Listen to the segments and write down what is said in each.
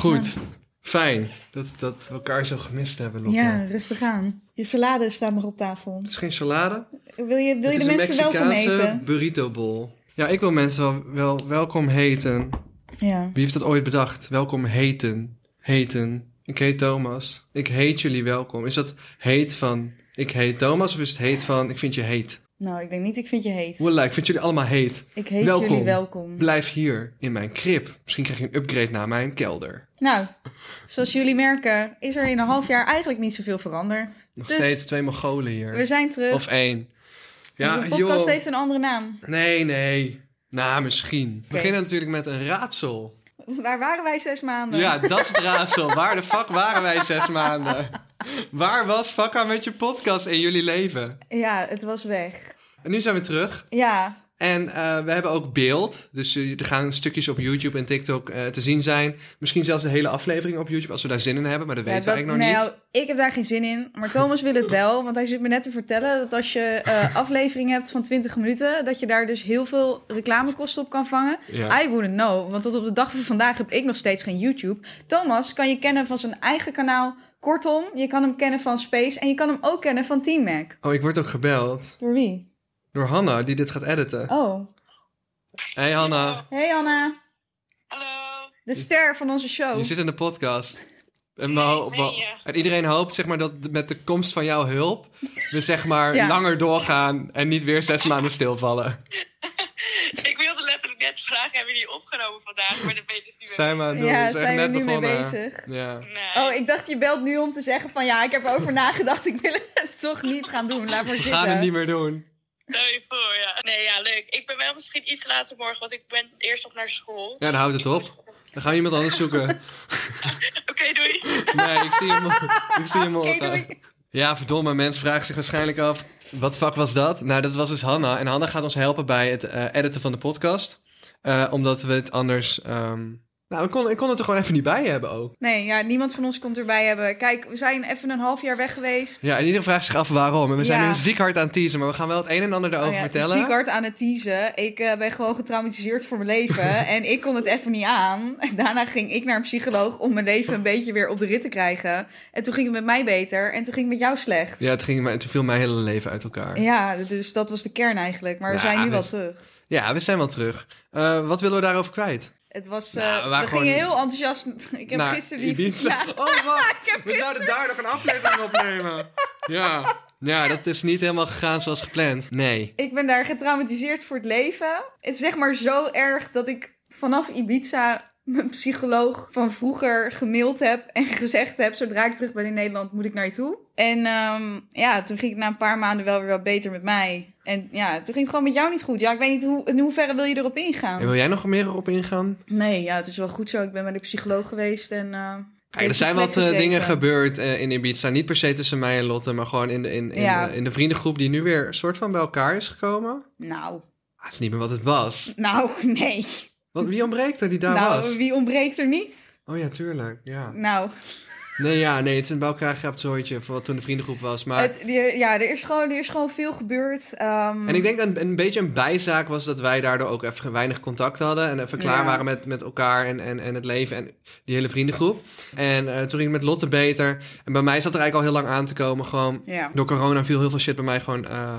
Goed. Fijn dat, dat we elkaar zo gemist hebben, Lotte. Ja, rustig aan. Je salade staat nog op tafel. Het is geen salade. Wil je, wil je het de is mensen een welkom Mexicaanse heten? burrito bowl. Ja, ik wil mensen wel, wel welkom heten. Ja. Wie heeft dat ooit bedacht? Welkom heten. Heten. Ik heet Thomas. Ik heet jullie welkom. Is dat heet van ik heet Thomas of is het heet van ik vind je heet? Nou, ik denk niet, ik vind je heet. Wallah, ik vind jullie allemaal heet. Ik heet welkom. jullie welkom. Blijf hier in mijn krib. Misschien krijg je een upgrade naar mijn kelder. Nou, zoals jullie merken, is er in een half jaar eigenlijk niet zoveel veranderd. Nog Dus steeds twee Mongolen hier. we zijn terug. Of één. Ja, Onze podcast joh. heeft een andere naam. Nee, nee. Nou, misschien. We beginnen natuurlijk met een raadsel. Waar waren wij zes maanden? Ja, dat is het raadsel. Waar de fuck waren wij zes maanden? Waar was Fakka met je podcast in jullie leven? Ja, het was weg. En nu zijn we terug. Ja, En eh, we hebben ook beeld. Dus eh, er gaan stukjes op YouTube en TikTok eh, te zien zijn. Misschien zelfs een hele aflevering op YouTube als we daar zin in hebben. Maar dat Ja, weten we eigenlijk nog nou, niet. Ik heb daar geen zin in. Maar Thomas wil het wel. Want hij zit me net te vertellen dat als je aflevering hebt van 20 minuten... dat je daar dus heel veel reclamekosten op kan vangen. Ja. I wouldn't know. Want tot op de dag van vandaag heb ik nog steeds geen YouTube. Thomas kan je kennen van zijn eigen kanaal. Kortom, je kan hem kennen van Space. En je kan hem ook kennen van Team Mac. Oh, ik word ook gebeld. Door wie? Door Hanna, die dit gaat editen. Oh. Hey Hanna, Hey Anna. Hallo. De ster van onze show. je zit in de podcast. En, we we- en iedereen hoopt zeg maar, dat met de komst van jouw hulp... we zeg maar Ja. langer doorgaan en niet weer zes maanden stilvallen. Ik wilde letterlijk net vragen, hebben jullie opgenomen vandaag? Maar dat ben je dus niet meer. Zijn we aan het doen. Ja, we zijn zijn we nu mee bezig. Ja. Oh, ik dacht je belt nu om te zeggen van ja, ik heb erover nagedacht. Ik wil het toch niet gaan doen. Laat maar We zitten. gaan het niet meer doen. Stel je voor, ja. Nee, ja, leuk. Ik ben wel misschien iets later morgen, want ik ben eerst nog naar school. Ja, dan houdt het op. Dan gaan we iemand anders zoeken. Oké, doei. Nee, ik zie hem, ik zie hem Oké, morgen. Ja, verdomme, mensen vragen zich waarschijnlijk af... wat fuck was dat? Nou, dat was dus Hanna. En Hanna gaat ons helpen bij het eh, editen van de podcast. Eh, omdat we het anders... ehm, Nou, ik kon, ik kon het er gewoon even niet bij hebben ook. Nee, ja, niemand van ons komt erbij hebben. Kijk, we zijn even een half jaar weg geweest. Ja, en iedereen vraagt zich af waarom. En we zijn Ja. nu ziek hard aan het teasen, maar we gaan wel het een en ander daarover Oh ja, vertellen. Ziek hard aan het teasen. Ik eh, ben gewoon getraumatiseerd voor mijn leven. en ik kon het even niet aan. En daarna ging ik naar een psycholoog om mijn leven een beetje weer op de rit te krijgen. En toen ging het met mij beter. En toen ging het met jou slecht. Ja, het ging, toen viel mijn hele leven uit elkaar. Ja, dus dat was de kern eigenlijk. Maar we zijn nu we- wel terug. Ja, we zijn wel terug. Eh, wat willen we daarover kwijt? Het was, Nou, eh, we gingen gewoon- heel enthousiast. Ik heb gisteren die. Ibiza. Ja, Oh, wacht. We zouden daar nog een aflevering opnemen. Ja. ja, dat is niet helemaal gegaan zoals gepland. Nee. ik ben daar getraumatiseerd voor het leven. Het is zeg maar zo erg dat ik vanaf Ibiza mijn psycholoog van vroeger gemaild heb en gezegd heb: zodra ik terug ben in Nederland, moet ik naar je toe. En ehm, ja, toen ging het na een paar maanden wel weer wat beter met mij. En ja, toen ging het gewoon met jou niet goed. Ja, ik weet niet hoe, in hoeverre wil je erop ingaan? En wil jij nog meer erop ingaan? Nee, ja, het is wel goed zo. Ik ben bij de psycholoog geweest en. eh, er zijn wat eh, dingen gebeurd eh, in Ibiza. Niet per se tussen mij en Lotte, maar gewoon in de, in, in, Ja. in de vriendengroep die nu weer soort van bij elkaar is gekomen. Nou, Ah, het is niet meer wat het was. nou, nee. Wat, wie ontbreekt er die daar nou, was? wie ontbreekt er niet? Oh ja, tuurlijk. Ja. Nou, Nee, ja, nee, het is een bij elkaar gehapt zooitje van wat toen de vriendengroep was. Maar... het, die- ja, er is, gewoon, er is gewoon veel gebeurd. Ehm, En ik denk een, een beetje een bijzaak was dat wij daardoor ook even weinig contact hadden. En even klaar Ja. waren met, met elkaar en, en, en het leven en die hele vriendengroep. En eh, toen ging het met Lotte beter. En bij mij zat er eigenlijk al heel lang aan te komen. Gewoon Ja. door corona viel heel veel shit bij mij gewoon eh, eh,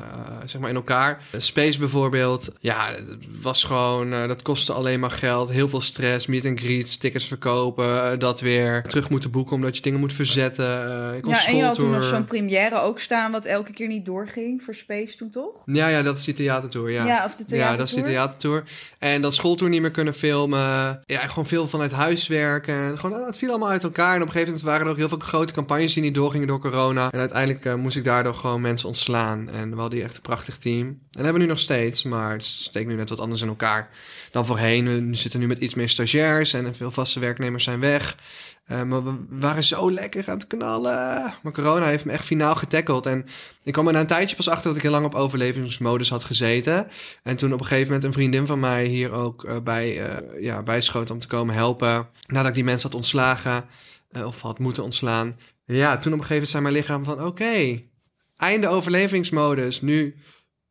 zeg maar in elkaar. Space bijvoorbeeld. Ja, het was gewoon, dat kostte alleen maar geld. Heel veel stress, meet and greets, tickets verkopen. dat weer terug moeten boeken omdat je dingen moet verzetten. Eh ik ja, en je had toen nog zo'n première ook staan, wat elke keer niet doorging voor Space toen toch? Ja, ja, dat is die theatertour, ja. Ja, of de Ja, dat is die theatertour. theatertour. En dat schooltour niet meer kunnen filmen. Ja, gewoon veel vanuit huis werken. En gewoon, eh, het viel allemaal uit elkaar. En op een gegeven moment waren er ook heel veel grote campagnes die niet doorgingen door corona. En uiteindelijk eh, moest ik daardoor gewoon mensen ontslaan. En we hadden hier echt een prachtig team. En dat hebben we nu nog steeds. Maar het steekt nu net wat anders in elkaar dan voorheen. We zitten nu met iets meer stagiairs. En veel vaste werknemers zijn weg. Eh, maar we waren zo lekker aan het knallen. Maar corona heeft me echt finaal getackeld. En ik kwam er na een tijdje pas achter dat ik heel lang op overlevingsmodus had gezeten. En toen op een gegeven moment een vriendin van mij hier ook eh, bij, eh ja, bijschoot om te komen helpen. Nadat ik die mensen had ontslagen, of had moeten ontslaan. Ja, toen op een gegeven moment zei mijn lichaam van oké, einde overlevingsmodus. Nu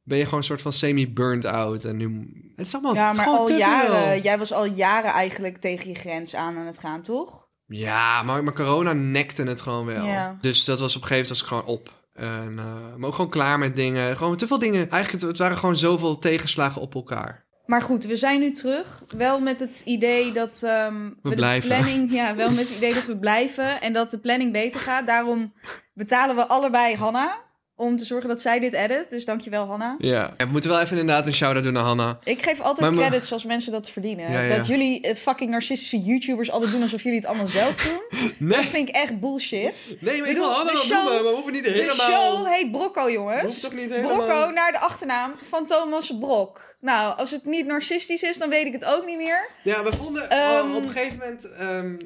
ben je gewoon een soort van semi-burned out. En nu, het is allemaal Ja, maar al jaren, jij was al jaren eigenlijk tegen je grens aan aan het gaan, toch? Ja, maar, maar corona nekte het gewoon wel. Ja. Dus dat was op een gegeven moment was ik gewoon op. En, eh, maar ook gewoon klaar met dingen. Gewoon te veel dingen. Eigenlijk, het, het waren gewoon zoveel tegenslagen op elkaar. Maar goed, we zijn nu terug. Wel met het idee dat ehm, we, de blijven. planning, ja, wel met het idee dat we blijven en dat de planning beter gaat. Daarom betalen we allebei Hanna om te zorgen dat zij dit edit. Dus dankjewel Hanna. Ja. We moeten wel even inderdaad een shout-out doen naar Hanna. Ik geef altijd Maar credits als mensen dat verdienen. Ja, ja. Dat jullie eh, fucking narcistische YouTubers altijd doen alsof jullie het allemaal zelf doen. Dat Nee, vind ik echt bullshit. nee maar ik wil Hanna de wel show- noemen, maar we hoeven niet De helemaal... show heet Brocco, Hoeft jongens. toch niet helemaal... Brocco naar de achternaam van Thomas Brok. Nou, als het niet narcistisch is, dan weet ik het ook niet meer. Ja, we vonden Ehm, oh, op een gegeven moment... ehm,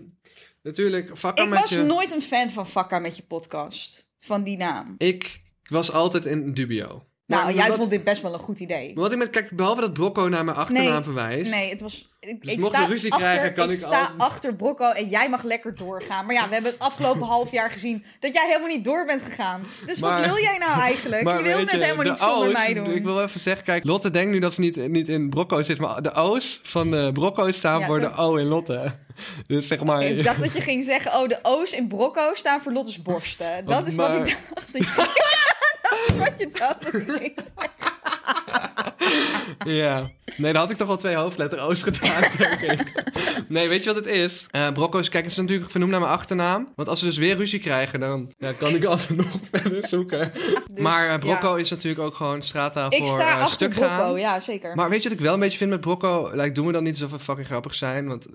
natuurlijk, vakken Ik was nooit een fan van Vakka met je podcast. Van die naam. Ik was altijd in dubio. Nou, Maar jij wat- vond dit best wel een goed idee. Maar wat ik met... Kijk, behalve dat Brocco naar mijn achternaam Nee, verwijst... Nee, het was... Ik, Dus ik sta we ruzie achter, krijgen, kan ik sta al- achter Brocco en jij mag lekker doorgaan. Maar ja, we hebben het afgelopen half jaar gezien dat jij helemaal niet door bent gegaan. Dus Maar- wat wil jij nou eigenlijk? je wil weet het helemaal niet zonder O's, mij doen. Ik wil even zeggen, kijk, Lotte denkt nu dat ze niet, niet in Brocco zit, maar de O's van de Brocco staan Ja, voor zo- de O in Lotte. Dus zeg maar... Ik dacht dat je ging zeggen, oh, de O's in Brocco staan voor Lotte's borsten. Dat is wat ik dacht. Wat je dat ik zeggen. Ja. Nee, dan had ik toch wel twee hoofdletter O's gedaan, denk ik. Nee, weet je wat het is? Eh Brocco's, kijk, het is natuurlijk vernoemd naar mijn achternaam. Want als we dus weer ruzie krijgen, dan ja, kan ik altijd nog verder zoeken. Dus, maar Brocco ja. is natuurlijk ook gewoon straattaal Ik voor sta eh, achter stuk Brocco, gaan. ja, zeker. Maar weet je wat ik wel een beetje vind met Brocco? Like, doen we dan niet alsof we fucking grappig zijn? Want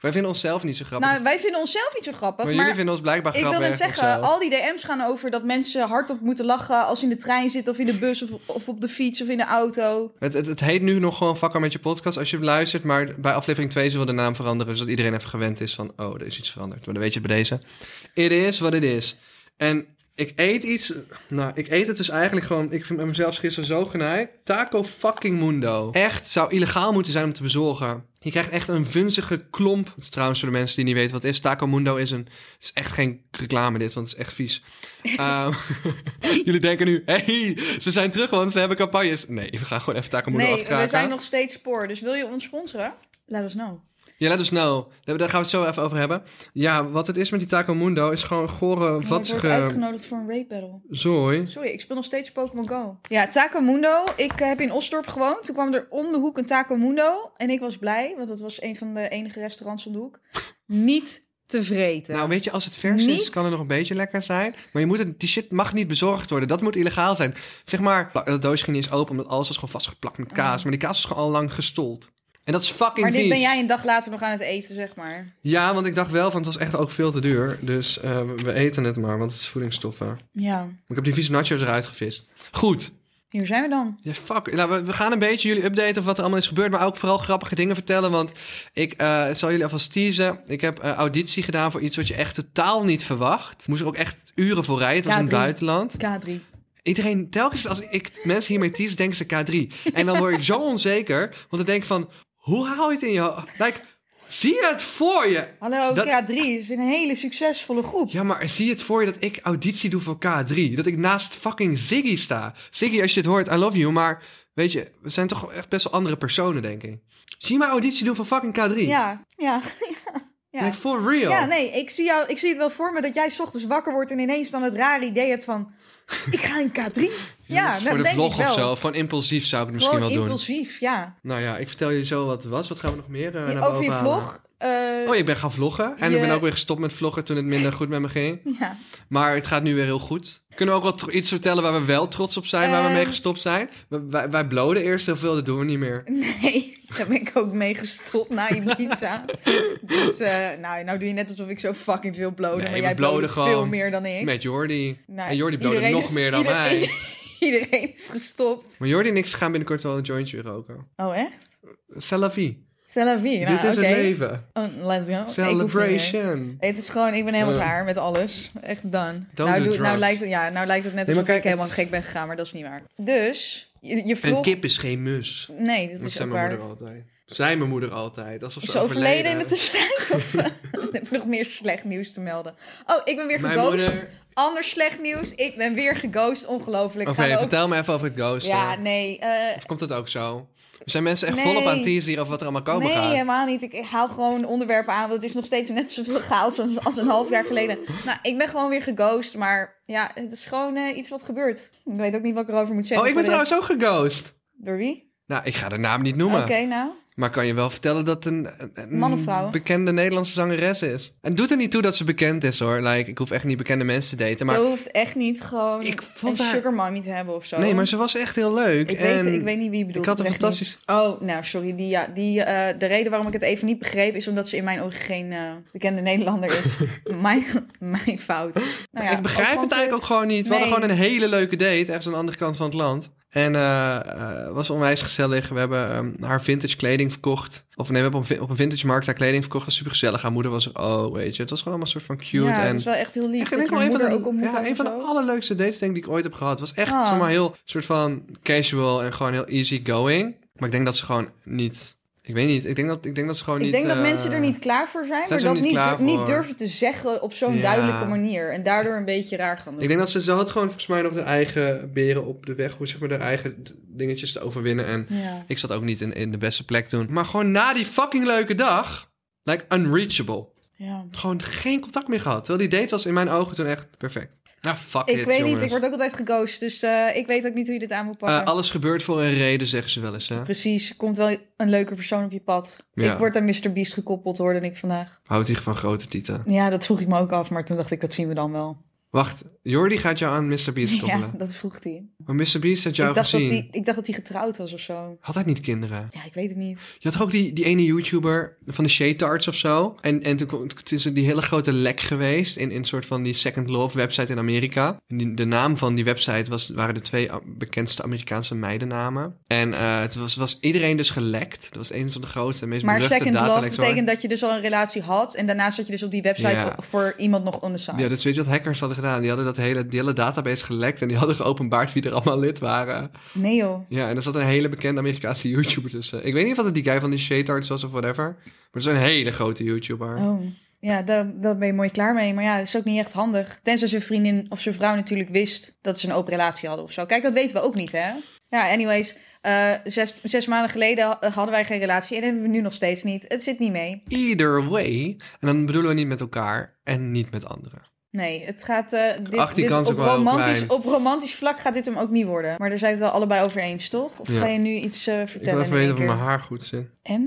wij vinden onszelf niet zo grappig. nou, wij vinden onszelf niet zo grappig, maar maar... jullie vinden ons blijkbaar Ik wil grappig. net zeggen, al die DM's gaan over dat mensen hardop moeten lachen als ze in de trein zitten of in de bus of, of op de fiets of in de auto. Het, het, het heet nu nog gewoon Vakker met je podcast als je luistert. Maar bij aflevering 2 zullen we de naam veranderen. Zodat iedereen even gewend is van, oh, er is iets veranderd. Maar dan weet je het bij deze. It is wat het is. En ik eet iets... Nou, ik eet het dus eigenlijk gewoon... Ik vind mezelf gisteren zo genaaid. Taco fucking mundo. Echt, zou illegaal moeten zijn om te bezorgen. Je krijgt echt een vunzige klomp. Dat is trouwens voor de mensen die niet weten wat het is. Taco mundo is een... is echt geen reclame dit, want het is echt vies. Ehm, jullie denken nu, hey, ze zijn terug, want ze hebben campagnes. Nee, we gaan gewoon even Taco mundo Nee, afkraken. we zijn nog steeds spoor, dus wil je ons sponsoren? Let us know. Ja, let us know. Daar gaan we het zo even over hebben. Ja, wat het is met die Taco Mundo is gewoon gore, Ik word vatsige uitgenodigd voor een rape battle. zooi. Sorry, ik speel nog steeds Pokémon Go. Ja, Taco Mundo. Ik eh, heb in Osdorp gewoond. Toen kwam er om de hoek een Taco Mundo. En ik was blij, want dat was een van de enige restaurants om de hoek. Niet te vreten. Nou, weet je, als het vers is, kan het nog een beetje lekker zijn. Maar je moet het, die shit mag niet bezorgd worden. Dat moet illegaal zijn. Zeg maar, dat doosje ging niet eens open, omdat alles was gewoon vastgeplakt met kaas. Maar die kaas is gewoon al lang gestold. En dat is fucking maar dit vies. ben jij een dag later nog aan het eten, zeg maar. Ja, want ik dacht wel, van het was echt ook veel te duur. Dus eh, we- eten het maar, want het is voedingsstoffen. Ja, Ik heb die vieze nachos eruit gevist. Goed. hier zijn we dan. Ja, fuck. Nou, we, we gaan een beetje jullie updaten over wat er allemaal is gebeurd, maar ook vooral grappige dingen vertellen. Want ik eh, zal jullie alvast teasen. Ik heb eh, auditie gedaan voor iets wat je echt totaal niet verwacht. Moest er ook echt uren voor rijden. Het was in het K3. buitenland. K3. Iedereen, telkens als ik mensen hiermee tease, denken ze K3. En dan word ik zo onzeker, want dan denk ik van, hoe hou je het in je... ho- Like, zie je het voor je? Hallo, Dat- K3 is een hele succesvolle groep. Ja, maar zie je het voor je dat ik auditie doe voor K3? Dat ik naast fucking Ziggy sta. Ziggy, als je het hoort, I love you, maar weet je, we zijn toch echt best wel andere personen, denk ik. Zie je maar auditie doen voor fucking K3? Ja, ja, ja. Like, for real. Ja, nee, ik zie, jou, ik zie het wel voor me dat jij 's ochtends wakker wordt en ineens dan het rare idee hebt van... Ik ga in K3. Ja, dat voor de vlog of zo. Of gewoon impulsief zou ik het misschien wel doen. impulsief, ja. Nou ja, ik vertel jullie zo wat het was. Wat gaan we nog meer naar Over je vlog. Eh, Oh, ik ben gaan vloggen. En Je- ik ben ook weer gestopt met vloggen toen het minder goed met me ging. ja. Maar het gaat nu weer heel goed. Kunnen we ook wat tro- iets vertellen waar we wel trots op zijn, waar we mee gestopt zijn? We- wij, wij bloden eerst heel veel, dat doen we niet meer. Nee, daar ben ik ook mee gestopt na Ibiza. dus eh, nou, nou doe je net alsof ik zo fucking veel blode. Nee, maar jij bloden gewoon veel meer dan ik. Met Jordi. Nou, en Jordi blode iedereen nog is- meer dan ieder- mij. Iedereen is gestopt. Maar Jordi en ik gaan binnenkort wel een jointje roken. Oh, echt? C'est la vie. C'est vie. Nou, Dit is oké. het leven. Oh, let's go. Celebration. Het is gewoon, ik ben helemaal klaar met alles. Echt done. Don't nou, do doe- nou, lijkt het, ja, nou lijkt het net Nee, alsof maar ik kijk, helemaal gek ben gegaan, maar dat is niet waar. Dus, je, je Een kip is geen mus. Nee, dat Dat is ook mijn waar. moeder altijd. Zei mijn moeder altijd. Alsof ze, Is ze overleden in de tussen. tussentijd? Of heb ik nog meer slecht nieuws te melden? Oh, ik ben weer Mijn geghost. moeder... Ander slecht nieuws. Ik ben weer geghost. Ongelooflijk. Oké, ook- vertel me even over het ghosten. Ja, nee. eh, Of komt dat ook zo? Zijn mensen echt Nee. volop aan het hier over wat er allemaal komen nee, gaat? helemaal niet. Ik haal gewoon onderwerpen aan, want het is nog steeds net zoveel chaos als, als een half jaar geleden. Nou, ik ben gewoon weer geghost, maar ja, het is gewoon eh, iets wat gebeurt. Ik weet ook niet wat ik erover moet zeggen. Oh, ik ben trouwens ook geghost. Door wie? Nou, ik ga de naam niet noemen. Oké, nou. Maar kan je wel vertellen dat een, een- een Man of vrouw? bekende Nederlandse zangeres is. En het doet er niet toe dat ze bekend is hoor. Like, ik hoef echt niet bekende mensen te daten. Maar hoeft echt niet gewoon Ik vond een haar- sugar mommy te hebben of zo. nee, maar ze was echt heel leuk. Ik, en weet, ik weet niet wie je bedoelt. ik had een niet. fantastisch- Oh, nou, sorry. Die, ja, die, eh, de reden waarom ik het even niet begreep... is omdat ze in mijn ogen geen eh, bekende Nederlander is. mijn, mijn fout. Nou ja, ik begrijp het eigenlijk ook gewoon niet. We hadden gewoon een hele leuke date, ergens aan de andere kant van het land. En eh eh, was onwijs gezellig. We hebben ehm, haar vintage kleding verkocht. Of nee, we hebben op een, vi- op een vintage markt haar kleding verkocht. Dat was super gezellig. Haar moeder was er, oh, weet je. Het was gewoon allemaal een soort van cute. Ja, en dat is wel echt heel lief. Echt, denk een van, de, ook ja, een van de zo. allerleukste dates denk ik, die ik ooit heb gehad. Het was echt Ah. zomaar heel soort van casual en gewoon heel easy going. Maar ik denk dat ze gewoon niet... Ik weet niet. Ik denk dat, ik denk dat ze gewoon Ik niet... denk dat eh, mensen er niet klaar voor zijn, zijn maar dat niet niet, klaar dur- niet voor? durven te zeggen op zo'n Ja. duidelijke manier. En daardoor een beetje raar gaan doen. Ik denk dat ze, ze had gewoon volgens mij nog de eigen beren op de weg. Hoe zeg maar, de eigen dingetjes te overwinnen. En Ja. ik zat ook niet in, in de beste plek toen. Maar gewoon na die fucking leuke dag... Like unreachable. ja. Gewoon geen contact meer gehad. Terwijl die date was in mijn ogen toen echt perfect. Ah, fuck Ik it, weet niet, ik word ook altijd geghost, dus eh, ik weet ook niet hoe je dit aan moet pakken. Eh, alles gebeurt voor een reden, zeggen ze wel eens. Hè? Precies, er komt wel een leuke persoon op je pad. Ja. Ik word aan Mr. Beast gekoppeld, hoorde ik vandaag. Houdt hij van grote tieten. Ja, dat vroeg ik me ook af, maar toen dacht ik, dat zien we dan wel. Wacht, Jordi gaat jou aan Mr. Beast koppelen. Ja, dat vroeg hij. Maar Mr. Beast had jou Ik dacht, dat gezien. hij. ik dacht dat hij getrouwd was of zo. Had hij niet kinderen? Ja, ik weet het niet. Je had ook die, die ene YouTuber van de Shade Tarts of zo. En, en toen, is er die hele grote lek geweest in, in een soort van die Second Love website in Amerika. En die, de naam van die website was, waren de twee bekendste Amerikaanse meidennamen. En eh, het was, was iedereen dus gelekt. Dat was een van de grootste en meest Maar beruchte second love betekent dat je dus al een relatie had. En daarnaast zat je dus op die website Ja. voor iemand nog on the side. Ja, dus weet je wat hackers hadden gedaan? Die hadden dat hele, die hele database gelekt en die hadden geopenbaard wie er allemaal lid waren. Nee joh. Ja, en er zat een hele bekende Amerikaanse YouTuber tussen. Ik weet niet of dat die guy van die Shade Arts was of whatever. Maar het is een hele grote YouTuber. Oh. Ja, daar, daar ben je mooi klaar mee. Maar ja, dat is ook niet echt handig. Tenzij zijn vriendin of zijn vrouw natuurlijk wist dat ze een open relatie hadden of zo. Kijk, dat weten we ook niet, hè? Ja, anyways. eh, zes, zes maanden geleden hadden wij geen relatie en dat hebben we nu nog steeds niet. Het zit niet mee. Either way. En dan bedoelen we niet met elkaar en niet met anderen. Nee, het gaat. eh dit, Ach, die dit- kans is op, romantisch, op romantisch vlak gaat dit hem ook niet worden. Maar daar zijn we het wel allebei over eens, toch? Of Ja. ga je nu iets Ik vertellen? wil even weten of mijn haar goed zit. En?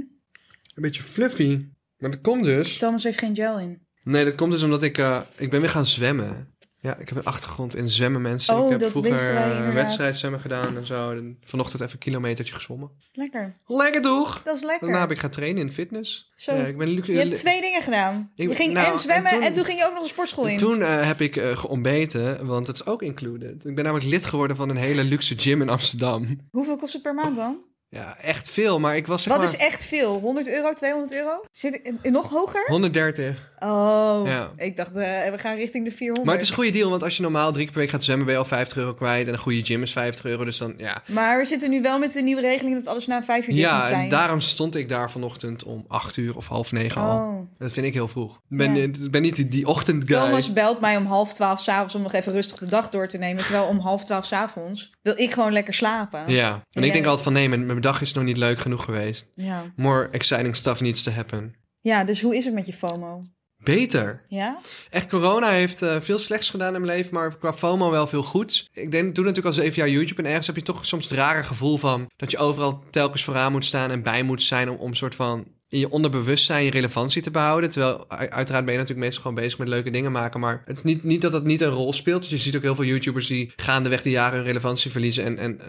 Een beetje fluffy. Maar dat komt dus... Thomas heeft geen gel in. Nee, dat komt dus omdat ik... eh, ik ben weer gaan zwemmen. Ja, ik heb een achtergrond in zwemmen, mensen. Oh, ik heb dat vroeger wij eh, wedstrijdzwemmen gedaan en zo. En vanochtend even een kilometertje gezwommen. Lekker. Lekker toch? Dat is lekker. Daarna heb ik gaan trainen in fitness. Zo. Ja, ik ben Luc- Je hebt twee dingen gedaan. Ik- je ging nou, en zwemmen en en toen- ging je ook nog een sportschool in. Toen eh, heb ik eh geontbeten, want het is ook included. Ik ben namelijk lid geworden van een hele luxe gym in Amsterdam. Hoeveel kost het per maand dan? Ja, echt veel, maar ik was zeg Wat maar is echt veel? 100 euro, 200 euro? Zit in- nog hoger? 130. Oh, Ja. ik dacht eh, we gaan richting de 400. Maar het is een goede deal, want als je normaal drie keer per week gaat zwemmen, ben je al 50 euro kwijt. En een goede gym is 50 euro, dus dan ja. Maar we zitten nu wel met de nieuwe regeling dat alles na vijf uur dicht moet Ja, zijn. en daarom stond ik daar vanochtend om 8 uur of half negen al. Oh. Dat vind ik heel vroeg. Ik ben, Ja. ben niet die, die ochtendguy. Thomas belt mij om half twaalf s'avonds om nog even rustig de dag door te nemen. Terwijl om half twaalf s'avonds wil ik gewoon lekker slapen. Ja, en Ja. ik denk altijd van nee, mijn, mijn dag is nog niet leuk genoeg geweest. Ja. More exciting stuff needs to happen. ja, dus hoe is het met je FOMO? Beter. Ja? Echt, corona heeft eh, veel slechts gedaan in mijn leven, maar qua FOMO wel veel goeds. Ik denk, doe natuurlijk al zeven jaar YouTube en ergens heb je toch soms het rare gevoel van dat je overal telkens vooraan moet staan en bij moet zijn om, om soort van in je onderbewustzijn je relevantie te behouden. Terwijl uiteraard ben je natuurlijk meestal gewoon bezig met leuke dingen maken, maar het is niet, niet dat dat niet een rol speelt. Dus je ziet ook heel veel YouTubers die gaandeweg de jaren hun relevantie verliezen en, en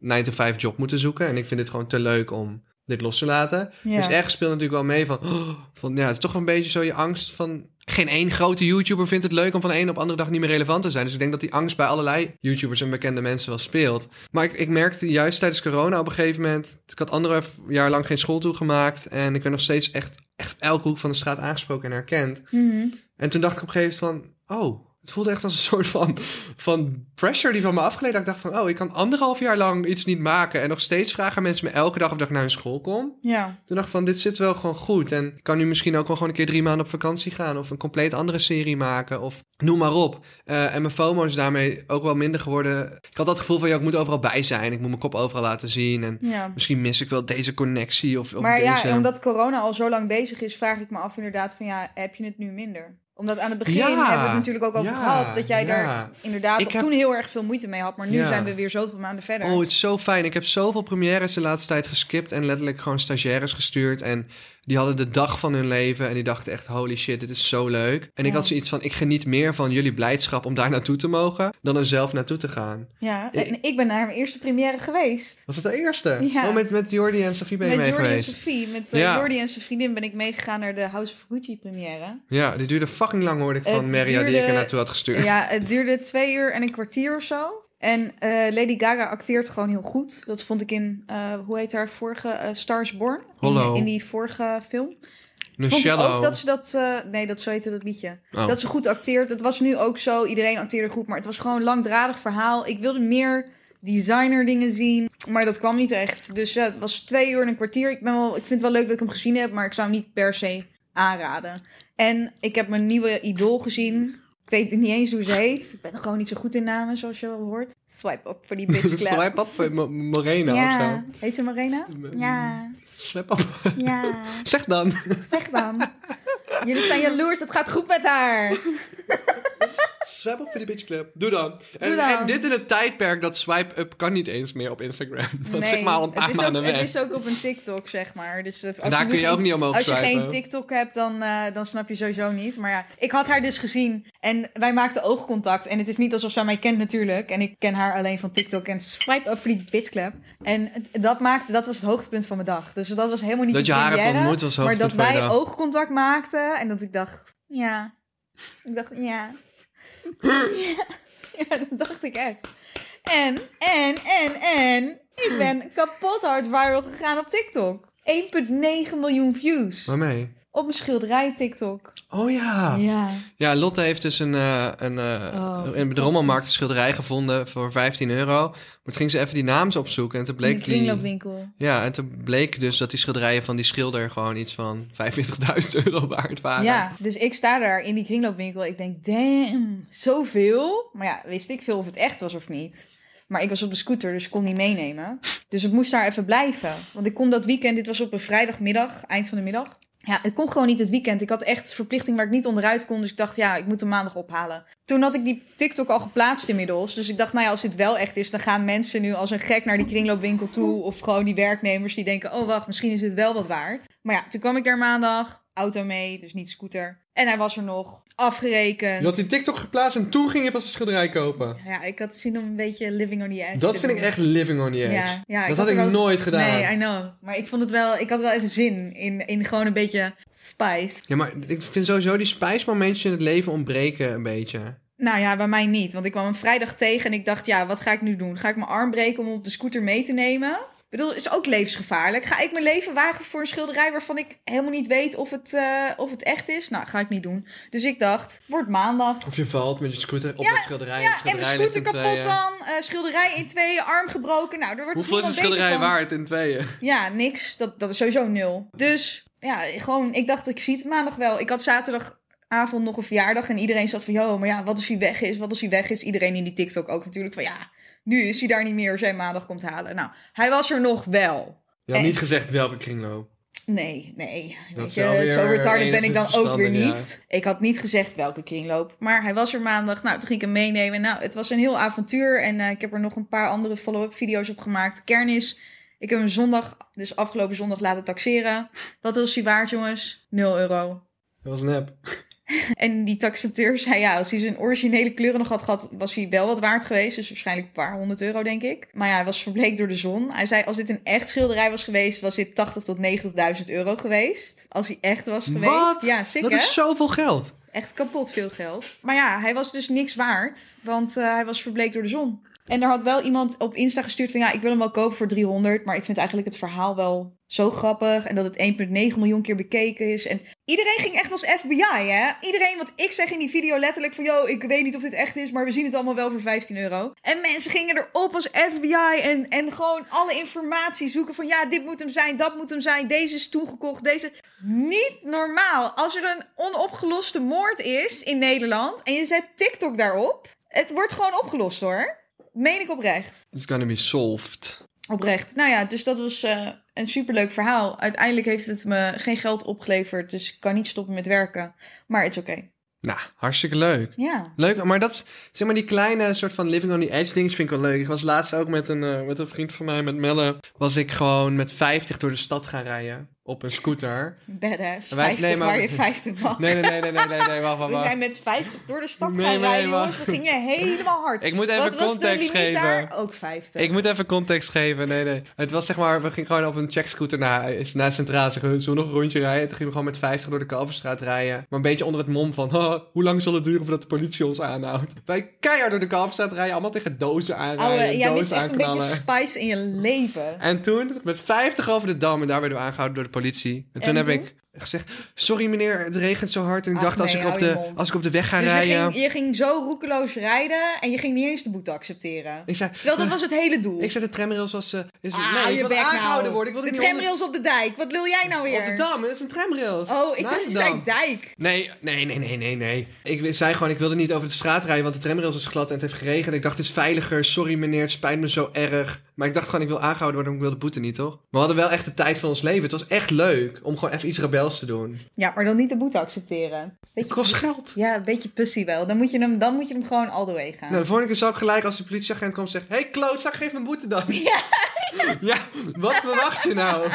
een 9-to-5 job moeten zoeken. En ik vind dit gewoon te leuk om dit los te laten. Ja. Dus ergens speelt natuurlijk wel mee van, oh, van ja, het is toch een beetje zo je angst van... Geen één grote YouTuber vindt het leuk om van de een op de andere dag niet meer relevant te zijn. Dus ik denk dat die angst bij allerlei YouTubers en bekende mensen wel speelt. Maar ik, ik merkte juist tijdens corona op een gegeven moment... Ik had anderhalf jaar lang geen school toegemaakt. En ik werd nog steeds echt, echt elke hoek van de straat aangesproken en herkend. Mhm. En toen dacht ik op een gegeven moment van... Oh, Het voelde echt als een soort van, van pressure die van me afgeleid. Dat ik dacht van, oh, ik kan anderhalf jaar lang iets niet maken. En nog steeds vragen mensen me elke dag of dat ik naar hun school kom. Ja. Toen dacht ik van, dit zit wel gewoon goed. En ik kan nu misschien ook wel gewoon een keer drie maanden op vakantie gaan. Of een compleet andere serie maken. Of noem maar op. Eh, en mijn FOMO is daarmee ook wel minder geworden. Ik had dat gevoel van, ja, ik moet overal bij zijn. Ik moet mijn kop overal laten zien. En ja. misschien mis ik wel deze connectie. Of, of Maar deze... ja, omdat corona al zo lang bezig is, vraag ik me af inderdaad van ja, heb je het nu minder? Omdat aan het begin Ja, hebben we het natuurlijk ook over ja, gehad dat jij daar inderdaad Ik heb- toen heel erg veel moeite mee had. Maar nu zijn we weer zoveel maanden verder. Oh, het is zo fijn. Ik heb zoveel premières de laatste tijd geskipt en letterlijk gewoon stagiaires gestuurd. En die hadden de dag van hun leven en die dachten echt, holy shit, dit is zo leuk. En ik had zoiets van, ik geniet meer van jullie blijdschap om daar naartoe te mogen, dan er zelf naartoe te gaan. ja, en ik ben naar mijn eerste première geweest. Was het de eerste? Ja. Oh, met, met Jordi en Sofie ben je met mee Jordi geweest? en Sophie. Met Ja. Jordi en zijn vriendin ben ik meegegaan naar de House of Gucci première. Ja, die duurde fucking lang, hoorde ik van Het Maria, die ik er naartoe had gestuurd. Ja, het duurde twee uur en een kwartier of zo. En eh, Lady Gaga acteert gewoon heel goed. Dat vond ik in, eh, hoe heet haar vorige, eh, Stars Born. In, Hollow. in die vorige film. Een vond ik ook dat ze dat, nee, dat zo heette dat liedje. Oh. Dat ze goed acteert. Het was nu ook zo, iedereen acteerde goed, maar het was gewoon een langdradig verhaal. Ik wilde meer designer dingen zien, maar dat kwam niet echt. Dus het was twee uur en een kwartier. Ik, ben wel, ik vind het wel leuk dat ik hem gezien heb, maar ik zou hem niet per se aanraden. En ik heb mijn nieuwe idool gezien. Ik weet niet eens hoe ze heet. Ik ben gewoon niet zo goed in namen, zoals je wel hoort. Swipe up voor die bitch. Swipe up, Mo- Morena of ja, zo. heet ze Marina? Ja, Swipe up. ja. Zeg dan. Zeg dan. Jullie zijn jaloers, het gaat goed met haar. Swipe up voor die bitch club. Doe dan. En, Doe dan. en dit in het tijdperk dat swipe up kan niet eens meer op Instagram. Dat is zeg maar al een paar maanden ook, weg. Het is ook op een TikTok, zeg maar. Dus als En daar kun je ook niet omhoog Als je swipen. geen TikTok hebt, dan, eh, dan snap je sowieso niet. Maar ja, ik had haar dus gezien en wij maakten oogcontact. En het is niet alsof zij mij kent natuurlijk. En ik ken haar alleen van TikTok en swipe up voor die bitchclap. En het- dat, maakte, dat was het hoogtepunt van mijn dag. Dus dat was helemaal niet Dat je haar hebt ontmoet was Maar dat wij oogcontact maakten en dat ik dacht, ja. Ik dacht, ja. ja. Dat dacht ik echt. En, en, en, en. Ik ben kapot hard viral gegaan op TikTok. 1,9 miljoen views. Waarmee? Op een schilderij TikTok. Oh ja. Ja. Ja, Lotte heeft dus een, eh, een, eh, Oh, in de rommelmarkt een schilderij gevonden voor 15 euro. Maar toen ging ze even die naams opzoeken en toen bleek die... kringloopwinkel. Ja, en toen bleek dus dat die schilderijen van die schilder gewoon iets van 25.000 euro waard waren. Ja, dus ik sta daar in die kringloopwinkel. Ik denk, damn, zoveel. Maar ja, wist ik veel of het echt was of niet. Maar ik was op de scooter, dus ik kon niet meenemen. Dus het moest daar even blijven. Want ik kon dat weekend, dit was op een vrijdagmiddag, eind van de middag. Ja, het kon gewoon niet het weekend. Ik had echt verplichting waar ik niet onderuit kon. Dus ik dacht, ja, ik moet hem maandag ophalen. Toen had ik die TikTok al geplaatst inmiddels. Dus ik dacht, nou ja, als dit wel echt is, dan gaan mensen nu als een gek naar die kringloopwinkel toe. Of gewoon die werknemers die denken, oh wacht, misschien is dit wel wat waard. Maar ja, toen kwam ik daar maandag, auto mee, dus niet scooter. En hij was er nog, afgerekend. Je had die TikTok geplaatst en toen ging je pas een schilderij kopen. Ja, ik had zin om een beetje living on the edge. Dat vind ik echt living on the edge. Ja, ja, dat had ik nooit gedaan. Nee, I know. Maar ik vond het wel, ik had wel even zin in, in gewoon een beetje spice. Ja, maar ik vind sowieso die spijsmomentjes in het leven ontbreken een beetje. Nou ja, bij mij niet. Want ik kwam een vrijdag tegen en ik dacht, ja, wat ga ik nu doen? Ga ik mijn arm breken om op de scooter mee te nemen? Ik bedoel, is ook levensgevaarlijk. Ga ik mijn leven wagen voor een schilderij waarvan ik helemaal niet weet of het, eh, of het echt is? Nou, ga ik niet doen. Dus ik dacht, wordt maandag. Of je valt met je scooter op Ja, het schilderij. Ja, het en mijn schilderij scooter kapot dan. eh, schilderij in tweeën, arm gebroken. Nou, daar wordt Hoeveel is een schilderij waard in tweeën? Ja, niks. Dat, dat is sowieso nul. Dus ja, gewoon, ik dacht, ik zie het maandag wel. Ik had zaterdagavond nog een verjaardag en iedereen zat van, joh, maar ja, wat als hij weg is? Wat als hij weg is? Iedereen in die TikTok ook natuurlijk van, ja, nu is hij daar niet meer als jij maandag komt halen. Nou, hij was er nog wel. Je had niet gezegd welke kringloop. Nee, nee. Dat Weet je, weer zo retarded ben ik dan ook weer niet. Ik had niet gezegd welke kringloop. Maar hij was er maandag. Nou, toen ging ik hem meenemen. Nou, het was een heel avontuur. En eh, ik heb er nog een paar andere follow-up video's op gemaakt. De kern is, ik heb hem zondag, dus afgelopen zondag laten taxeren. Wat was hij waard, jongens? 0 euro. Dat was nep. En die taxateur zei ja, als hij zijn originele kleuren nog had gehad, was hij wel wat waard geweest. Dus waarschijnlijk een paar honderd euro, denk ik. Maar ja, hij was verbleekt door de zon. Hij zei, als dit een echt schilderij was geweest, was dit 80 tot 90.000 euro geweest. Als hij echt was geweest. Wat? Ja, sick Dat hè? is zoveel geld. Echt kapot veel geld. Maar ja, hij was dus niks waard, want eh, hij was verbleekt door de zon. En er had wel iemand op Insta gestuurd van ja, ik wil hem wel kopen voor 300. Maar ik vind eigenlijk het verhaal wel zo grappig. En dat het 1,9 miljoen keer bekeken is. En iedereen ging echt als FBI, hè? Iedereen, want ik zeg in die video letterlijk van... Yo, ik weet niet of dit echt is, maar we zien het allemaal wel voor 15 euro. En mensen gingen erop als FBI en, en gewoon alle informatie zoeken van... Ja, dit moet hem zijn, dat moet hem zijn, deze is toegekocht, deze... Niet normaal. Als er een onopgeloste moord is in Nederland en je zet TikTok daarop... Het wordt gewoon opgelost, hoor. Meen ik oprecht. It's gonna be solved. Oprecht. Nou ja, dus dat was uh, een superleuk verhaal. Uiteindelijk heeft het me geen geld opgeleverd, dus ik kan niet stoppen met werken. Maar het is oké. Nou, hartstikke leuk. Ja. Leuk, maar dat is, zeg maar, die kleine soort van living on the edge dings vind ik wel leuk. Ik was laatst ook met een, uh, met een vriend van mij, met Melle, was ik gewoon met 50 door de stad gaan rijden. Op een scooter. Badass. Wij- 50 nee, maar- waar je 50 mag. Nee, nee, nee, nee, nee, nee, nee, wacht, wacht, We zijn met 50 door de stad Nee, gaan nee, rijden, jongens. We gingen helemaal hard. Ik moet even Wat was context geven. daar? Ook 50. Ik moet even context geven. Nee, nee. Het was zeg maar, we gingen gewoon op een checkscooter naar, naar centraal. Zeggen we, zullen nog een rondje rijden? Toen gingen we gewoon met 50 door de Kalverstraat rijden. Maar een beetje onder het mom van, "Haha, hoe lang zal het duren voordat de politie ons aanhoudt? Wij keihard door de Kalverstraat rijden, allemaal tegen dozen aanrijden, jij mist dozen echt een beetje spice in je leven. En toen, met 50 over de dam, en daar werden we aangehouden door de politie. En toen En heb toen? ik gezegd, sorry meneer, het regent zo hard. En ik Ach, dacht, als, ik op de, mond. als ik op de weg ga Dus je rijden... ging, je ging zo roekeloos rijden en je ging niet eens de boete accepteren. Ik zei, Terwijl dat was het hele doel. ik zei, de tramrails was... eh, is, ah, nee, je bek aangehouden nou. worden. Ik wilde de onder- tramrails op de dijk. Wat wil jij nou weer? Op de dam, het is een tramrails. Oh, ik dacht je zei dijk. Nee, nee, nee, nee, nee, nee. Ik zei gewoon, ik wilde niet over de straat rijden, want de tramrails is glad en het heeft geregend. Ik dacht, het is veiliger. Sorry meneer, het spijt me zo erg. Maar ik dacht gewoon, ik wil aangehouden worden, ik wil de boete niet, toch? Maar we hadden wel echt de tijd van ons leven. Het was echt leuk om gewoon even iets rebels te doen. Ja, maar dan niet de boete accepteren. Het Beetje, kost geld. ja, een beetje pussy wel. Dan moet je hem, dan moet je hem gewoon all the way gaan. Nou, de volgende keer zou ik gelijk als de politieagent komt zeggen... Hé, hey, klootzak, geef me een boete dan. Ja. ja, wat verwacht je nou?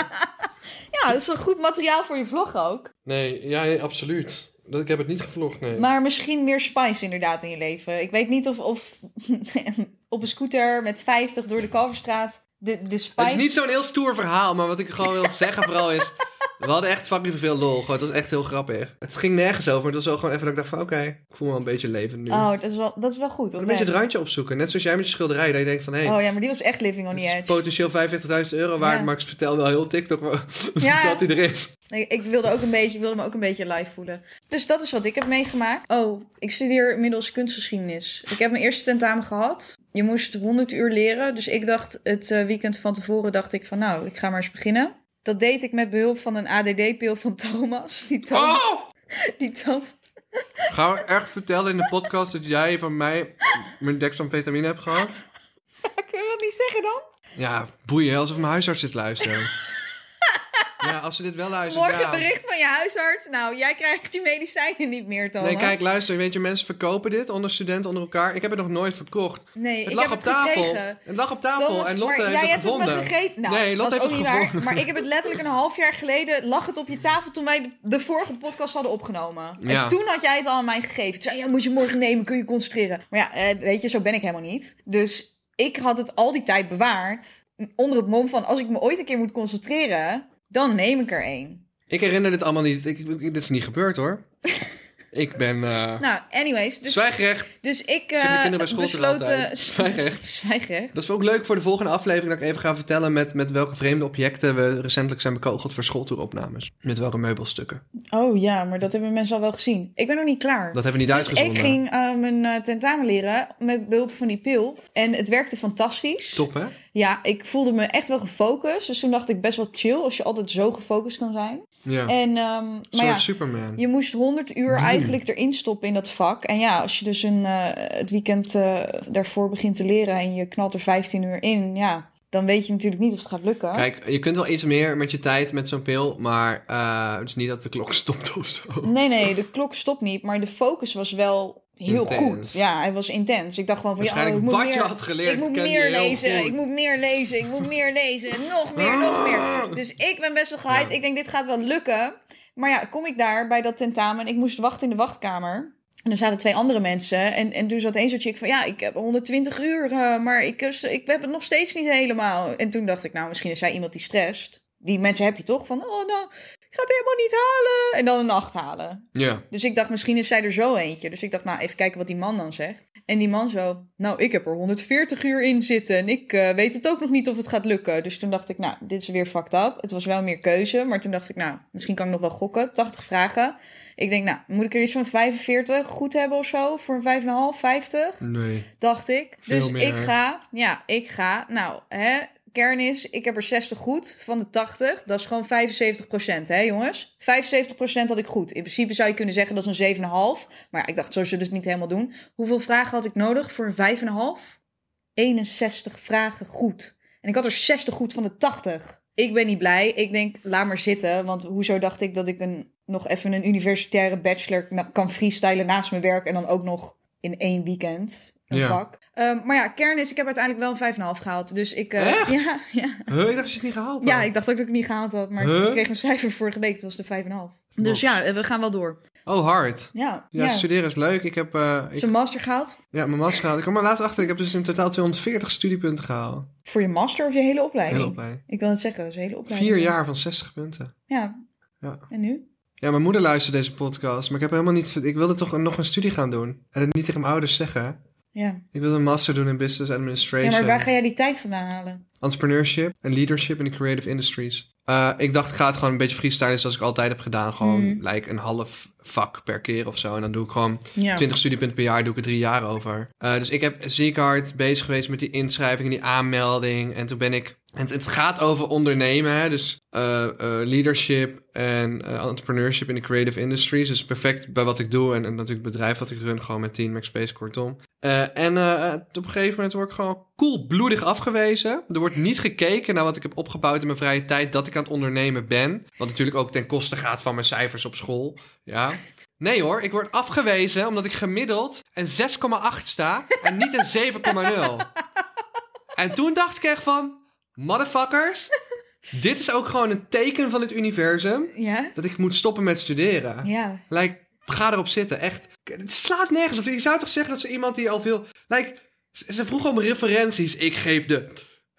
Ja, dat is wel goed materiaal voor je vlog ook. Nee, ja, absoluut. Dat, ik heb het niet gevlogd, nee. Maar misschien meer spice inderdaad in je leven. Ik weet niet of, of op een scooter met 50 door de Kalverstraat de, de spice... Het is niet zo'n heel stoer verhaal, maar wat ik gewoon wil zeggen vooral is... We hadden echt fucking veel lol. Gewoon, het was echt heel grappig. Het ging nergens over, maar het was wel gewoon even dat ik dacht van... Oké, ik voel me wel een beetje leven nu. Oh, dat is wel, dat is wel goed. Een beetje het randje opzoeken. Net zoals jij met je schilderij. Dat je denkt van, hé, hey, Oh ja, maar die was echt living on the edge. potentieel 45.000 euro waard. Ja. Ik vertel wel heel TikTok Ja. dat hij er is. Nee, ik wilde, ook een beetje, wilde me ook een beetje live voelen. Dus dat is wat ik heb meegemaakt. Oh, ik studeer inmiddels kunstgeschiedenis. Ik heb mijn eerste tentamen gehad. Je moest 100 uur leren. Dus ik dacht het eh, weekend van tevoren dacht ik van nou, ik ga maar eens beginnen. Dat deed ik met behulp van een ADD-pil van Thomas. Die Thomas... Oh! Die Thomas... Gaan we echt vertellen in de podcast dat jij van mij mijn dexamfetamine hebt gehad? Kun je dat niet zeggen dan? Ja, boeien, alsof mijn huisarts zit luisteren. ja, als ze dit wel luisteren, Morgen ja. bericht van je huisarts. Nou, jij krijgt je medicijnen niet meer, Thomas. Nee, kijk, luister, weet je, mensen verkopen dit onder studenten onder elkaar. Ik heb het nog nooit verkocht. Nee, Het ik lag heb op het tafel. gekregen. Het lag op tafel Thomas, en Lotte maar heeft jij het hebt gevonden. het me gegeten. Nou, nee, Lotte heeft het gevonden. waar. Maar ik heb het letterlijk een half jaar geleden... lag het op je tafel toen wij de, vorige podcast hadden opgenomen. Ja. En toen had jij het al aan mij gegeven. Toen zei je, ja, moet je morgen nemen, kun je concentreren. Maar ja, eh, weet je, zo ben ik helemaal niet. Dus ik had het al die tijd bewaard. Onder het mom van, als ik me ooit een keer moet concentreren... dan neem ik er één. Ik herinner dit allemaal niet. Ik, ik- dit is niet gebeurd hoor. ik ben uh, Nou, anyways. Dus, zwijgrecht. dus ik eh kinderen bij school eh, Zwijgrecht. Zwijgrecht. Dat is ook leuk voor de volgende aflevering dat ik even ga vertellen met, met welke vreemde objecten we recentelijk zijn bekogeld voor schooltouropnames. Met welke meubelstukken. Oh ja, maar dat hebben mensen al wel gezien. Ik ben nog niet klaar. Dat hebben we niet Dus uitgezonden. ik ging eh, mijn eh, tentamen leren met behulp van die pil. En het werkte fantastisch. Top hè? Ja, ik voelde me echt wel gefocust. Dus toen dacht ik best wel chill als je altijd zo gefocust kan zijn. Ja. En, ehm, maar ja, Superman. je moest 100 uur eigenlijk erin stoppen in dat vak. En ja, als je dus een, eh, het weekend eh, daarvoor begint te leren en je knalt er 15 uur in, ja, dan weet je natuurlijk niet of het gaat lukken. Kijk, je kunt wel iets meer met je tijd met zo'n pil, maar eh, het is niet dat de klok stopt of zo. Nee, nee, de klok stopt niet, maar de focus was wel heel Intens. goed. Ja, hij was intens. Ik dacht gewoon van, ja, ik moet wat je meer, had geleerd, ik moet je meer lezen, ik moet meer lezen, ik moet meer lezen, nog meer, nog meer. Dus ik ben best wel gehyped. Ja. Ik denk, dit gaat wel lukken. Maar ja, kom ik daar bij dat tentamen en ik moest wachten in de wachtkamer. En er zaten twee andere mensen. En, en toen zat één zo'n chick van... Ja, ik heb 120 uur, eh, maar ik, ik heb het nog steeds niet helemaal. En toen dacht ik, nou, misschien is zij iemand die stresst. Die mensen heb je toch? Van, oh nou, ga het helemaal niet halen. En dan een 8 halen. Ja. Dus ik dacht, misschien is zij er zo eentje. Dus ik dacht, nou, even kijken wat die man dan zegt. En die man zo, nou, ik heb er 140 uur in zitten. En ik eh, weet het ook nog niet of het gaat lukken. Dus toen dacht ik, nou, dit is weer fucked up. Het was wel meer keuze. Maar toen dacht ik, nou, misschien kan ik nog wel gokken. 80 vragen. Ik denk, nou, moet ik er iets van 45 goed hebben of zo? Voor een 5,5, 50? Nee. dacht ik. Veel dus meer. ik ga, ja, ik ga. Nou, hè, kern is, ik heb er 60 goed van de 80. Dat is gewoon 75% hè jongens? 75% had ik goed. In principe zou je kunnen zeggen dat is een 7,5. Maar ik dacht, zo zullen ze het niet helemaal doen. Hoeveel vragen had ik nodig voor een 5,5? 61 vragen goed. En ik had er 60 goed van de 80. Ik ben niet blij. Ik denk, laat maar zitten. Want hoezo dacht ik dat ik een, nog even een universitaire bachelor kan freestylen naast mijn werk. En dan ook nog in één weekend een Ja. vak. Ehm, maar ja, kern is, ik heb uiteindelijk wel een 5,5 gehaald. Dus ik... eh, Echt? Ja, ja. Huh, ik dacht dat je het niet gehaald had. ja, ik dacht ook dat ik het niet gehaald had. Maar Huh? ik kreeg een cijfer vorige week. Het was de 5,5. Dus ja, eh, we gaan wel door. Oh, hard. Ja, Ja, ja. studeren is leuk. Ik heb eh, ik, Zijn master gehaald? ja, mijn master gehaald. Ik kwam er laatst achter. Ik heb dus in totaal 240 studiepunten gehaald. Voor je master of je hele opleiding? Heel opleiding. Ik wil het zeggen, dat is een hele opleiding. Vier jaar van 60 punten. Ja. Ja. En nu? Ja, mijn moeder luistert deze podcast, maar ik heb helemaal niet... Ik wilde toch nog een studie gaan doen. En het niet tegen mijn ouders zeggen. Ja. Ik wilde een master doen in business administration. Ja, maar waar ga jij die tijd vandaan halen? Entrepreneurship en leadership in de creative industries. Uh, ik dacht, ik ga het gewoon een beetje freestylen zoals ik altijd heb gedaan. Gewoon Mm. like een half vak per keer of zo. En dan doe ik gewoon Ja. 20 studiepunten per jaar, doe ik er drie jaar over. Uh, dus ik heb ziek hard bezig geweest met die inschrijving en die aanmelding. En toen ben ik... Het, het gaat over ondernemen, hè? dus uh, uh, leadership en uh, entrepreneurship in de creative industries. Dus perfect bij wat ik doe en, natuurlijk het bedrijf wat ik run, gewoon met Team Space kortom. En op een gegeven moment word ik gewoon koelbloedig afgewezen. Er wordt niet gekeken naar wat ik heb opgebouwd in mijn vrije tijd, dat ik aan het ondernemen ben. Wat natuurlijk ook ten koste gaat van mijn cijfers op school. Ja. Nee hoor, ik word afgewezen omdat ik gemiddeld een 6,8 sta en niet een 7,0. En toen dacht ik echt van, motherfuckers, dit is ook gewoon een teken van het universum Ja? dat ik moet stoppen met studeren. Ja. Like, ga erop zitten. Echt. Het slaat nergens op. Je zou toch zeggen dat ze iemand die al veel. Like, ze vroegen om referenties. Ik geef de.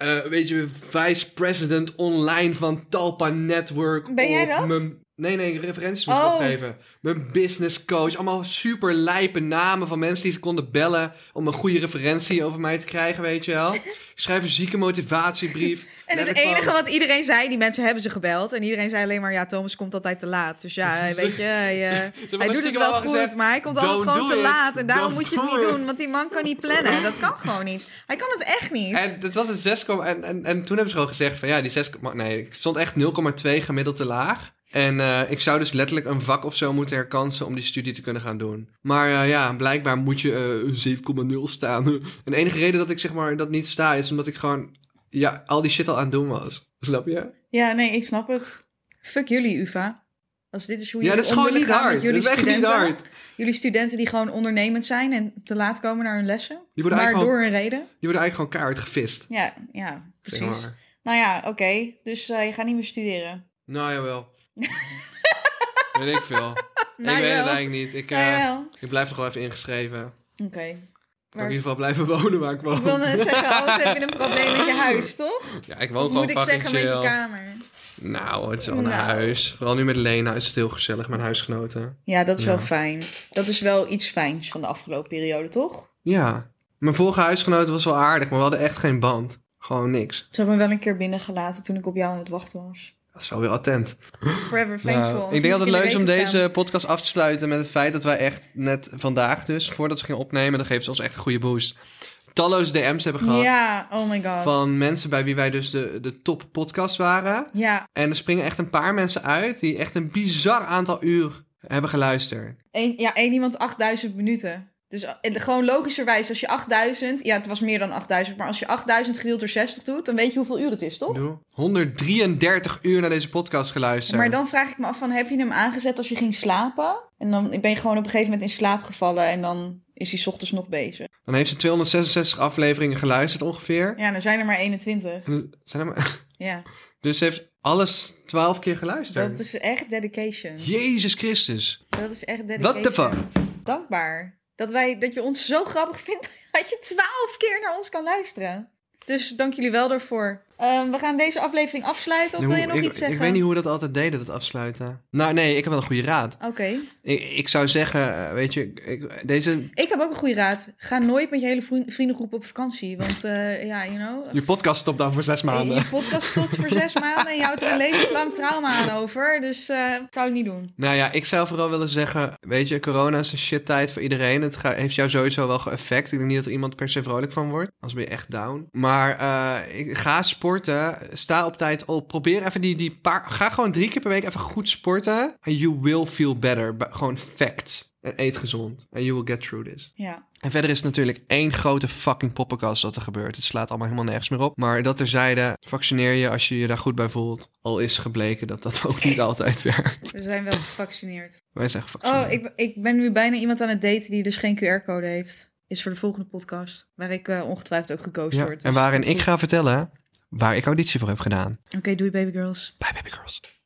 Uh, weet je, vice president online van Talpa Network. Ben jij op dat? Nee, nee, referenties moet ik Oh. opgeven. Mijn business coach. Allemaal super lijpe namen van mensen die ze konden bellen. om een goede referentie over mij te krijgen, weet je wel. Ik schrijf een zieke motivatiebrief. En het enige van- wat iedereen zei, die mensen hebben ze gebeld. En iedereen zei alleen maar, ja, Thomas komt altijd te laat. Dus ja, weet je, hij, eh, hij doet het wel goed. gezegd, maar hij komt "Don't altijd gewoon te it. laat. En daarom Don't moet je het niet it." doen. Want die man kan niet plannen. Dat kan gewoon niet. Hij kan het echt niet. En dat was een 6, en, en, en toen hebben ze gewoon gezegd van ja, die 6, nee, ik stond echt 0,2 gemiddeld te laag. En uh, ik zou dus letterlijk een vak of zo moeten herkansen om die studie te kunnen gaan doen. Maar uh, ja, blijkbaar moet je uh, een 7,0 staan. en de enige reden dat ik zeg maar dat niet sta is omdat ik gewoon ja, al die shit al aan het doen was. Snap je? Ja, nee, ik snap het. Fuck jullie, UvA. Als dit is hoe Ja, dat is gewoon niet hard. jullie Dat is echt niet studenten. hard. Jullie studenten die gewoon ondernemend zijn en te laat komen naar hun lessen. Die worden maar door een reden. Die worden eigenlijk gewoon keihard gevist. Ja, ja, Zeg precies. maar. Nou ja, oké. Dus uh, je gaat niet meer studeren. Nou jawel. weet ik veel. Nou, ik weet het eigenlijk niet. Ik, Nou, uh, ik blijf toch wel even ingeschreven. Oké. Ik kan in ieder geval blijven wonen waar ik woon. Ik wil net zeggen, anders heb je een probleem met je huis, toch? Ja, ik woon Of gewoon moet ik fucking zeggen met je chill. kamer? Nou, het is wel een Nou. huis. Vooral nu met Lena is het heel gezellig, mijn huisgenoten. Ja, dat is Ja. wel fijn. Dat is wel iets fijns van de afgelopen periode, toch? Ja. Mijn vorige huisgenoten was wel aardig, maar we hadden echt geen band. Gewoon niks. Ze hebben me wel een keer binnengelaten toen ik op jou aan het wachten was. Dat is wel weer attent. Forever thankful. Nou, ik denk dat het leuk is om deze podcast af te sluiten met het feit dat wij echt net vandaag dus, voordat ze gingen opnemen, dat geeft ze ons echt een goede boost. Talloze DM's hebben gehad Ja, oh my god. van mensen bij wie wij dus de, de top podcast waren. Ja, En er springen echt een paar mensen uit die echt een bizar aantal uur hebben geluisterd. één, ja, één iemand 8000 minuten. Dus eh, gewoon logischerwijs, als je 8000, ja, het was meer dan 8000, maar als je 8000 gedeeld door 60 doet, dan weet je hoeveel uur het is, toch? Doe. 133 uur naar deze podcast geluisterd. Maar dan vraag ik me af van, heb je hem aangezet als je ging slapen? En dan ben je gewoon op een gegeven moment in slaap gevallen en dan is hij ochtends nog bezig. Dan heeft ze 266 afleveringen geluisterd ongeveer. Ja, dan zijn er maar 21. En er Zijn er maar... Ja, Dus ze heeft alles 12 keer geluisterd. dat is echt dedication. Jezus Christus. Dat is echt dedication. What the fuck? Dankbaar. Dat, wij, dat je ons zo grappig vindt dat je 12 keer naar ons kan luisteren. Dus dank jullie wel daarvoor. Ehm, we gaan deze aflevering afsluiten. Of wil je nog ik, iets zeggen? Ik weet niet hoe we dat altijd deden, dat afsluiten. Nou, nee, ik heb wel een goede raad. Oké. Ik, ik zou zeggen, eh, weet je, ik, deze... Ik heb ook een goede raad. Ga nooit met je hele vriend- vriendengroep op vakantie. Want eh, ja, you know... Je podcast stopt dan voor zes maanden. Je podcast stopt voor zes maanden en je houdt er een levenslang trauma aan over. Dus eh zou ik niet doen. Nou ja, ik zou vooral willen zeggen, weet je, corona is een shit tijd voor iedereen. Het ga- heeft jou sowieso wel geëffect. Ik denk niet dat er iemand per se vrolijk van wordt. Als ben je echt down. Maar eh, ik, ga sporten. Sta op tijd op. Probeer even die, die paar... Ga gewoon drie keer per week even goed sporten. And you will feel better. Gewoon facts. En eet gezond. And you will get through this. Ja. En verder is het natuurlijk één grote fucking poppenkast wat er gebeurt. Het slaat allemaal helemaal nergens meer op. Maar dat terzijde, vaccineer je als je je daar goed bij voelt. Al is gebleken dat dat ook niet altijd werkt. We zijn wel gevaccineerd. Wij zijn gevaccineerd. Oh, ik, ik ben nu bijna iemand aan het daten die dus geen QR-code heeft. Is voor de volgende podcast. Waar ik eh, ongetwijfeld ook gekozen Ja, word. en Dus waarin goed. ik ga vertellen waar ik auditie voor heb gedaan. Oké, doei baby girls. Bij Baby Girls.